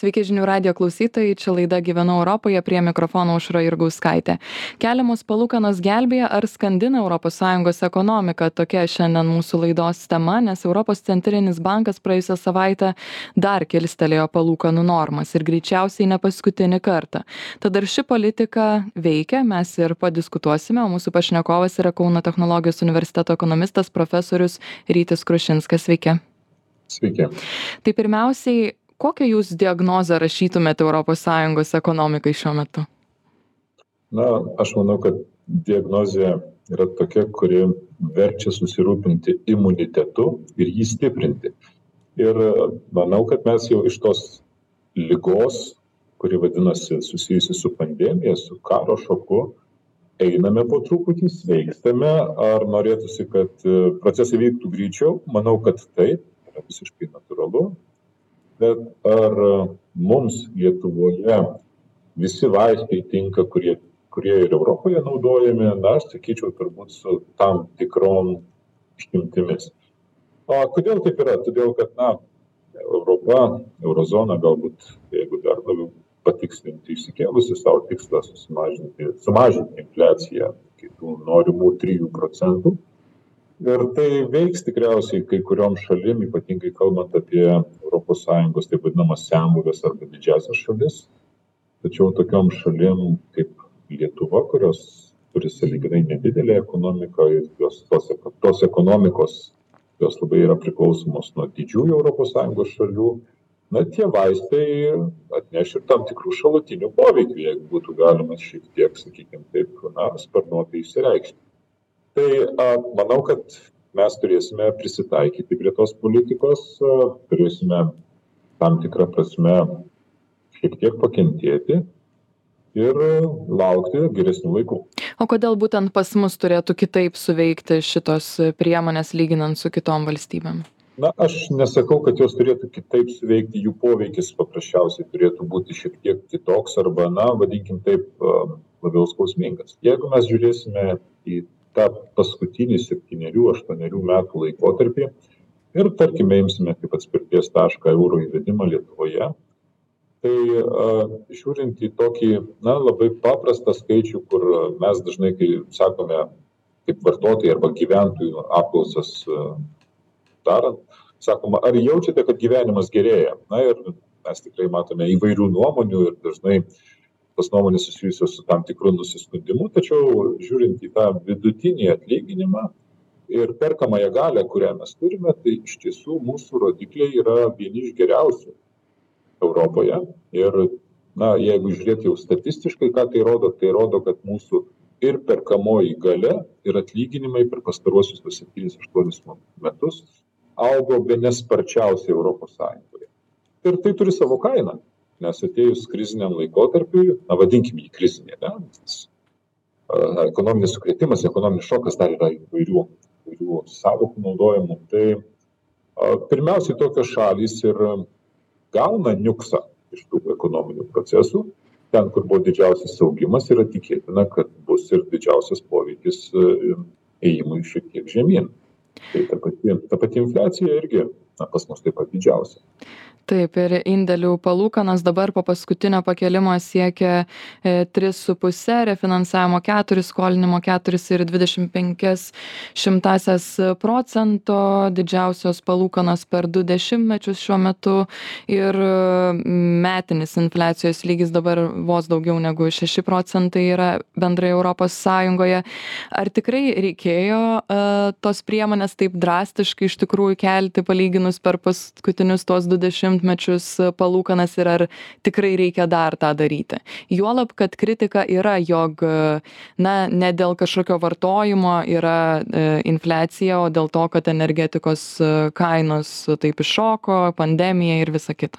Sveiki žinių radio klausytojai, čia laida Gyvenu Europoje, prie mikrofono užra Irgauskaitė. Keliamos palūkanos gelbėja ar skandina ES ekonomiką? Tokia šiandien mūsų laidos tema, nes Europos centrinis bankas praėjusią savaitę dar kilstelėjo palūkanų normas ir greičiausiai ne paskutinį kartą. Tad ar ši politika veikia, mes ir padiskutuosime, o mūsų pašnekovas yra Kauno technologijos universiteto ekonomistas profesorius Rytis Krušinskas. Sveiki. Sveiki. Tai pirmiausiai, kokią jūs diagnozę rašytumėte europos sąjungos ekonomikai šiuo metu? Na aš manau kad diagnozė yra tokia kuri verčia susirūpinti imunitetu ir jį stiprinti. Ir manau kad mes jau iš tos ligos kuri vadinasi susijusi su pandemija su karo šoku einame po truputį sveikstame. Ar norėtųsi kad procesai vyktų greičiau? Manau kad taip. Yra visiškai natūralu bet ar mums lietuvoje visi vaistai tinka kurie kurie ir europoje naudojami na aš sakyčiau turbūt su tam tikrom išimtimis. O kodėl taip yra? Todėl kad na europa euro zona galbūt jeigu dar labiau patikslinti išsikėlusi sau tikslą sumažinti infliaciją iki tų norimų trijų procentų ir tai veiks tikriausiai kai kuriom šalim ypatingai kalbant apie europos sąjungos taip vadinamas senbuves arba didžiąsias šalis. Tačiau tokiom šalim kaip lietuva kurios turi sąlyginai nedidelę ekonomiką ir jos tos tos ekonomikos jos labai yra priklausomos nuo didžiųjų europos sąjungos šalių na tie vaistai atneš ir tam tikrų šalutinių poveikių jeigu būtų galima šiek tiek sakykim taip na sparnuotai išsireikšti tai a manau kad mes turėsime prisitaikyti prie tos politikos turėsime tam tikra prasme šiek tiek pakentėti ir laukti geresnių laikų. O kodėl būtent pas mus turėtų kitaip suveikti šitos priemonės lyginant su kitom valstybėm? Na aš nesakau kad jos turėtų kitaip suveikti jų poveikis paprasčiausiai turėtų būti šiek tiek kitoks arba na vadinkim taip labiau skausmingas. Jeigu mes žiūrėsime į tą paskutinį septynerių aštuonerių metų laikotarpį. Ir tarkime imsime kaip atspirties tašką euro įvedimą lietuvoje. Tai žiūrint į tokį na labai paprastą skaičių kur mes dažnai kai sakome kaip vartotojai arba gyventojų apklausas darant sakoma ar jaučiate kad gyvenimas gerėja? Na ir mes tikrai matome įvairių nuomonių ir dažnai tos nuomonės susijusios su tam tikru nusiskundimu tačiau žiūrint į tą vidutinį atlyginimą ir perkamąją galią kurią mes turime tai iš tiesų mūsų rodikliai yra vieni iš geriausių europoje. Ir na jeigu žiūrėt jau statistiškai ką tai rodo tai rodo kad mūsų ir perkamoji galia ir atlyginimai per pastaruosius tuos septynis aštuonis metus augo bene sparčiausiai europos sąjungoje. Ir tai turi savo kainą nes atėjus kriziniam laikotarpiui na vadinkim jį krizinį ane nes ekonominis sukrėtimas ekonominis šokas dar yra įvairių įvairių sąvokų naudojamų tai pirmiausiai tokios šalys ir gauna niuksą iš tų ekonominių procesų. Ten kur buvo didžiausias augimas yra tikėtina kad bus ir didžiausias poveikis ėjimui šiek tiek žemyn. Tai ta pati ta pati infliacija irgi na pas mus taip pat didžiausia taip ir indėlių palūkanos dabar po paskutinio pakėlimo siekia tris su puse refinansavimo keturis skolinimo keturis ir dvidešim penkias šimtąsias procento. Didžiausios palūkanos per du dešimtmečius šiuo metu. Ir metinis infliacijos lygis dabar vos daugiau negu šeši procentai yra bendrai europos sąjungoje. Ar tikrai reikėjo tos priemonės taip drastiškai iš tikrųjų kelti palyginus per paskutinius tuos du dešim dešimtmečius palūkanas ir ar tikrai reikia dar tą daryti. Juolab kad kritika yra jog na ne dėl kažkokio vartojimo yra infliacija o dėl to kad energetikos kainos taip iššoko pandemija ir visa kita.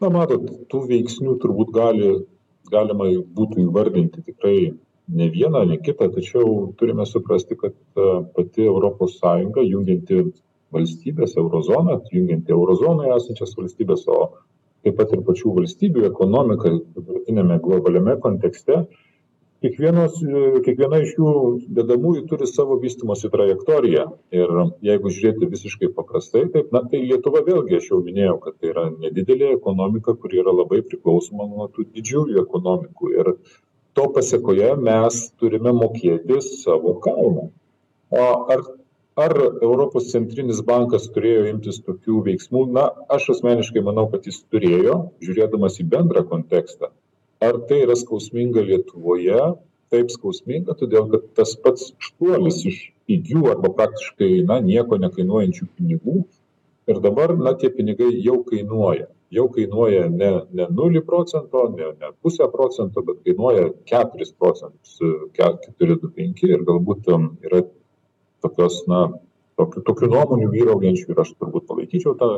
Na matot tų veiksnių turbūt gali galima būtų įvardinti tikrai ne vieną ne kitą tačiau turime suprasti kad pati europos sąjunga jungianti valstybes euro zoną jungianti euro zonoje esančias valstybes o taip pat ir pačių valstybių ekonomika dabartiniame globaliame kontekste. Kiekvienos kiekviena iš jų dedamųjų turi savo vystymosi trajektoriją. Ir jeigu žiūrėti visiškai paprastai taip na tai lietuva vėlgi aš jau minėjau kad tai yra nedidelė ekonomika kuri yra labai priklausoma nuo tų didžiųjų ekonomikų. Ir to pasekoje mes turime mokėti savo kainą o ar ar europos centrinis bankas turėjo imtis tokių veiksmų? Na aš asmeniškai manau kad jis turėjo žiūrėdamas į bendrą kontekstą. Ar tai yra skausminga lietuvoje? Taip skausminga todėl kad tas pats šuolis iš pigių arba praktiškai na nieko nekainuojančių pinigų. Ir dabar na tie pinigai jau kainuoja. Jau kainuoja ne ne nulį procento ne ne pusę procento bet kainuoja keturis procentus ke keturi du penki ir galbūt yra tokios na tokių tokių nuomonių vyraujančių ir aš turbūt palaikyčiau tą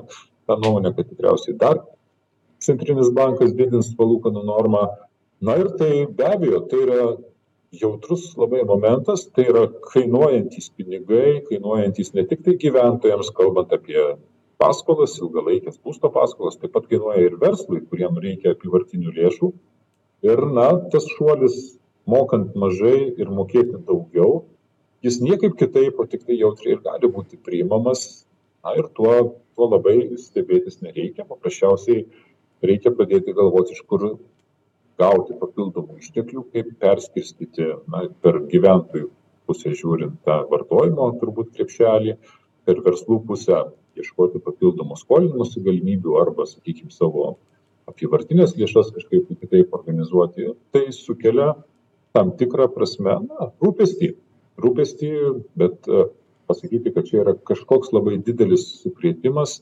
tą nuomonę kad tikriausiai dar centrinis bankas didins palūkanų normą. Na ir tai be abejo tai yra jautrus labai momentas tai yra kainuojantys pinigai kainuojantys ne tiktai gyventojams kalbant apie paskolas ilgalaikes būsto paskolas taip pat kainuoja ir verslui kuriem reikia apyvartinių lėšų. Ir na tas šuolis mokant mažai ir mokėti daugiau jis niekaip kitaip o tiktai jautriai ir gali būti priimamas. Na ir tuo tuo labai stebėtis nereikia. Paprasčiausiai reikia pradėti galvot iš kur gauti papildomų išteklių kaip perskirstyti na per gyventojų pusę žiūrint tą vartojimo turbūt krepšelį per verslų pusę ieškoti papildomų skolinimosi galimybių arba sakykim savo apyvartines lėšas kažkaip tai kitaip organizuoti. Tai sukelia tam tikra prasme na rūpestį rūpestį bet pasakyti kad čia yra kažkoks labai didelis sukrėtimas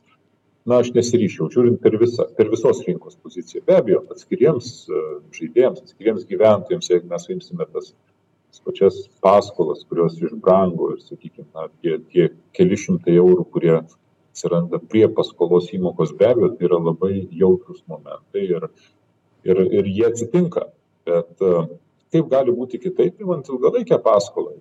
na aš nesiryžčiau žiūrint per visą per visos rinkos poziciją. Be abejo atskiriems žaidėjams atskiriems gyventojams jeigu mes imsime tas tas pačias paskolas kurios išbrango ir sakykim na tie tie keli šimtai eurų kurie atsiranda prie paskolos įmokos be abejo tai yra labai jautrūs momentai ir ir ir jie atsitinka. Bet kaip gali būti kitaip imant ilgalaikę paskolą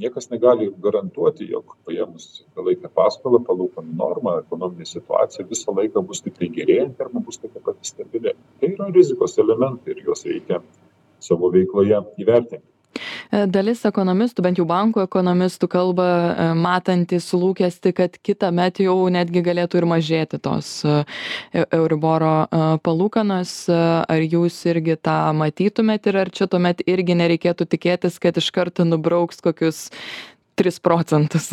niekas negali garantuoti jog paėmus ilgalaikę paskolą palūkanų norma ekonominė situacija visą laiką bus tiktai gerėjanti arba bus tokia pati stabili. Tai yra rizikos elementai ir juos reikia savo veikloje įvertinti Dalis ekonomistų, bent jau bankų ekonomistų kalba, matantys lūkesti, kad kitąmet jau netgi galėtų ir mažėti tos Euriboro palūkanos. Ar jūs irgi tą matytumėt ir ar čia tuomet irgi nereikėtų tikėtis, kad iš karto nubrauks kokius 3 procentus?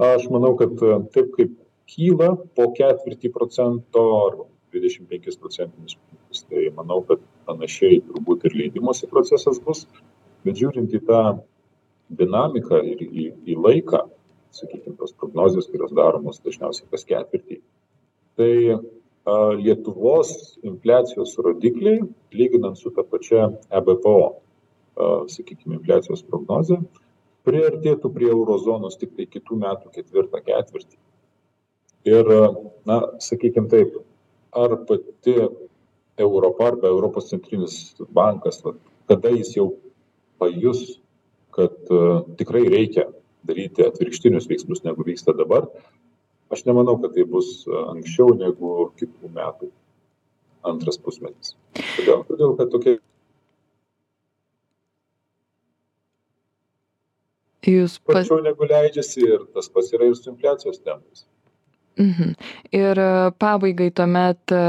Aš manau, kad taip kaip kyla po ketvirtį procento ar 25 procentinius punktus, tai manau, kad panašiai turbūt ir leidimosi procesas bus bet žiūrint į tą dinamiką ir į į laiką sakykim tos prognozės kurios daromos dažniausiai kas ketvirtį tai a lietuvos infliacijos rodikliai lyginant su ta pačia ebpo a sakykim infliacijos prognoze priartėtų prie euro zonos tiktai kitų metų ketvirtą ketvirtį. Ir na sakykim taip ar pati europa arba europos centrinis bankas vat kada jis jau pajus kad tikrai reikia daryti atvirkštinius veiksmus negu vyksta dabar aš nemanau kad tai bus anksčiau negu kitų metų antras pusmetis kodėl todėl kad tokia Jūs pas... sparčiau negu leidžiasi ir tas pats yra ir su infliacijos tempais. Mhm. Ir pabaigai tuomet e,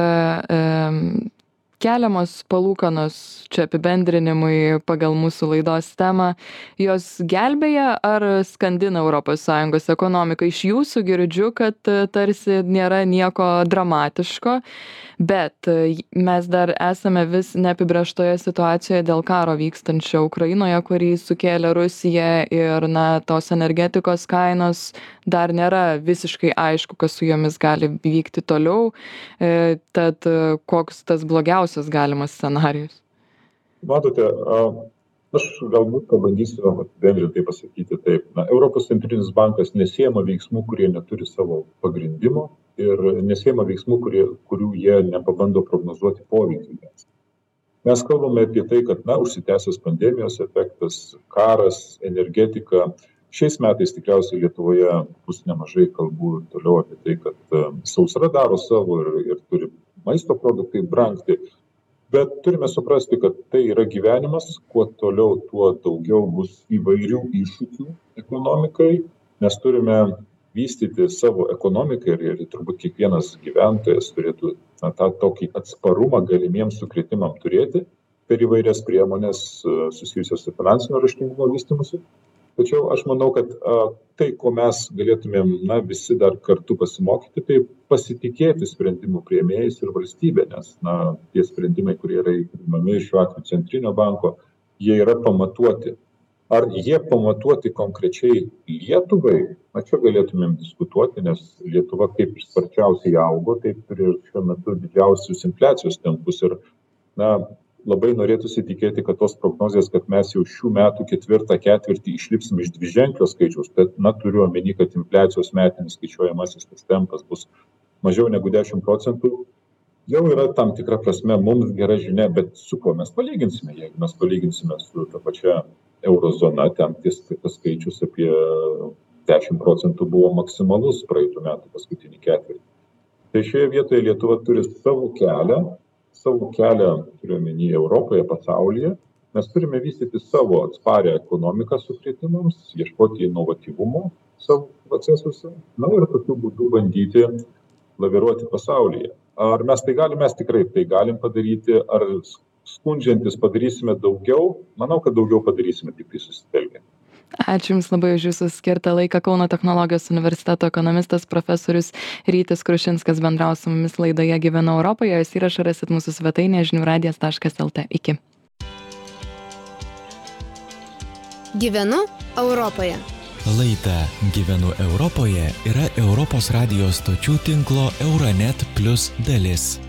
keliamos palūkanos čia apibendrinimui pagal mūsų laidos temą. Jos gelbėja ar skandina europos sąjungos ekonomiką? Iš jūsų girdžiu kad tarsi nėra nieko dramatiško bet mes dar esame vis neapibrėžtoje situacijoje dėl karo vykstančio ukrainoje kurį sukėlė rusija ir na tos energetikos kainos dar nėra visiškai aišku kas su jomis gali vykti toliau. E, tad koks tas blogiausias galimas scenarijus? Matote aš galbūt pabandysiu apibendrintai pasakyti taip. Na europos centrinis bankas nesiima veiksmų kurie neturi savo pagrindimo ir nesiima veiksmų kurie kurių jie nepabando prognozuoti jiems. Mes kalbame apie tai kad na užsitęsęs pandemijos efektas karas energetika. Šiais metais tikriausiai lietuvoje bus nemažai kalbų ir toliau apie tai kad sausra daro savo ir ir turi maisto produktai brangti bet turime suprasti kad tai yra gyvenimas kuo toliau tuo daugiau bus įvairių iššūkių ekonomikai. Mes turime vystyti savo ekonomiką ir ir turbūt kiekvienas gyventojas turėtų na tą tokį atsparumą galimiems sukrėtimam turėti per įvairias priemones susijusias su finansinio raštingumo vystymusi tačiau aš manau kad a tai ko mes galėtumėm na visi dar kartu pasimokyti tai pasitikėti sprendimų priėmėjais ir valstybe nes na tie sprendimai kurie yra priimami šiuo atveju centrinio banko jie yra pamatuoti. Ar jie pamatuoti konkrečiai lietuvai? Na čia galėtumėm diskutuoti nes lietuva kaip sparčiausiai augo taip ir šiuo metu didžiausius infliacijos tempus ir na labai norėtųsi tikėti kad tos prognozės kad mes jau šių metų ketvirtą ketvirtį išlipsim iš dviženklio skaičiaus bet na turiu omeny kad infliacijos metinis skaičiuojamasis tas tempas bus mažiau negu dešim procentų. Jau yra tam tikra prasme mums gera žinia bet su kuo mes palyginsime? Jeigu mes palyginsime su ta pačia euro zona ten tis tas skaičius apie dešim procentų buvo maksimalus praeitų metų paskutinį ketvirtį. Tai šioje vietoje lietuva turi savo kelią savo kelią turiu omeny europoje pasaulyje. Mes turime vystyti savo atsparią ekonomiką sukrėtimams ieškoti inovatyvumo savo procesuose na ir tokiu būdu bandyti laviruoti pasaulyje. Ar mes tai galim? Mes tikrai tai galim padaryti. Ar skundžiantis padarysime daugiau? Manau kad daugiau padarysime tiktai susitelkę ačiū jums labai už jūsų skirtą laiką kauno technologijos universiteto ekonomistas profesorius rytis krušinskas bendravo su mumis laidoje gyvenu europoje jos įrašą rasit mūsų svetainėje žinių radijas taškas lt iki Gyvenu Europoje. Laida Gyvenu Europoje yra Europos radijos stočių tinklo Euronet Plus dalis.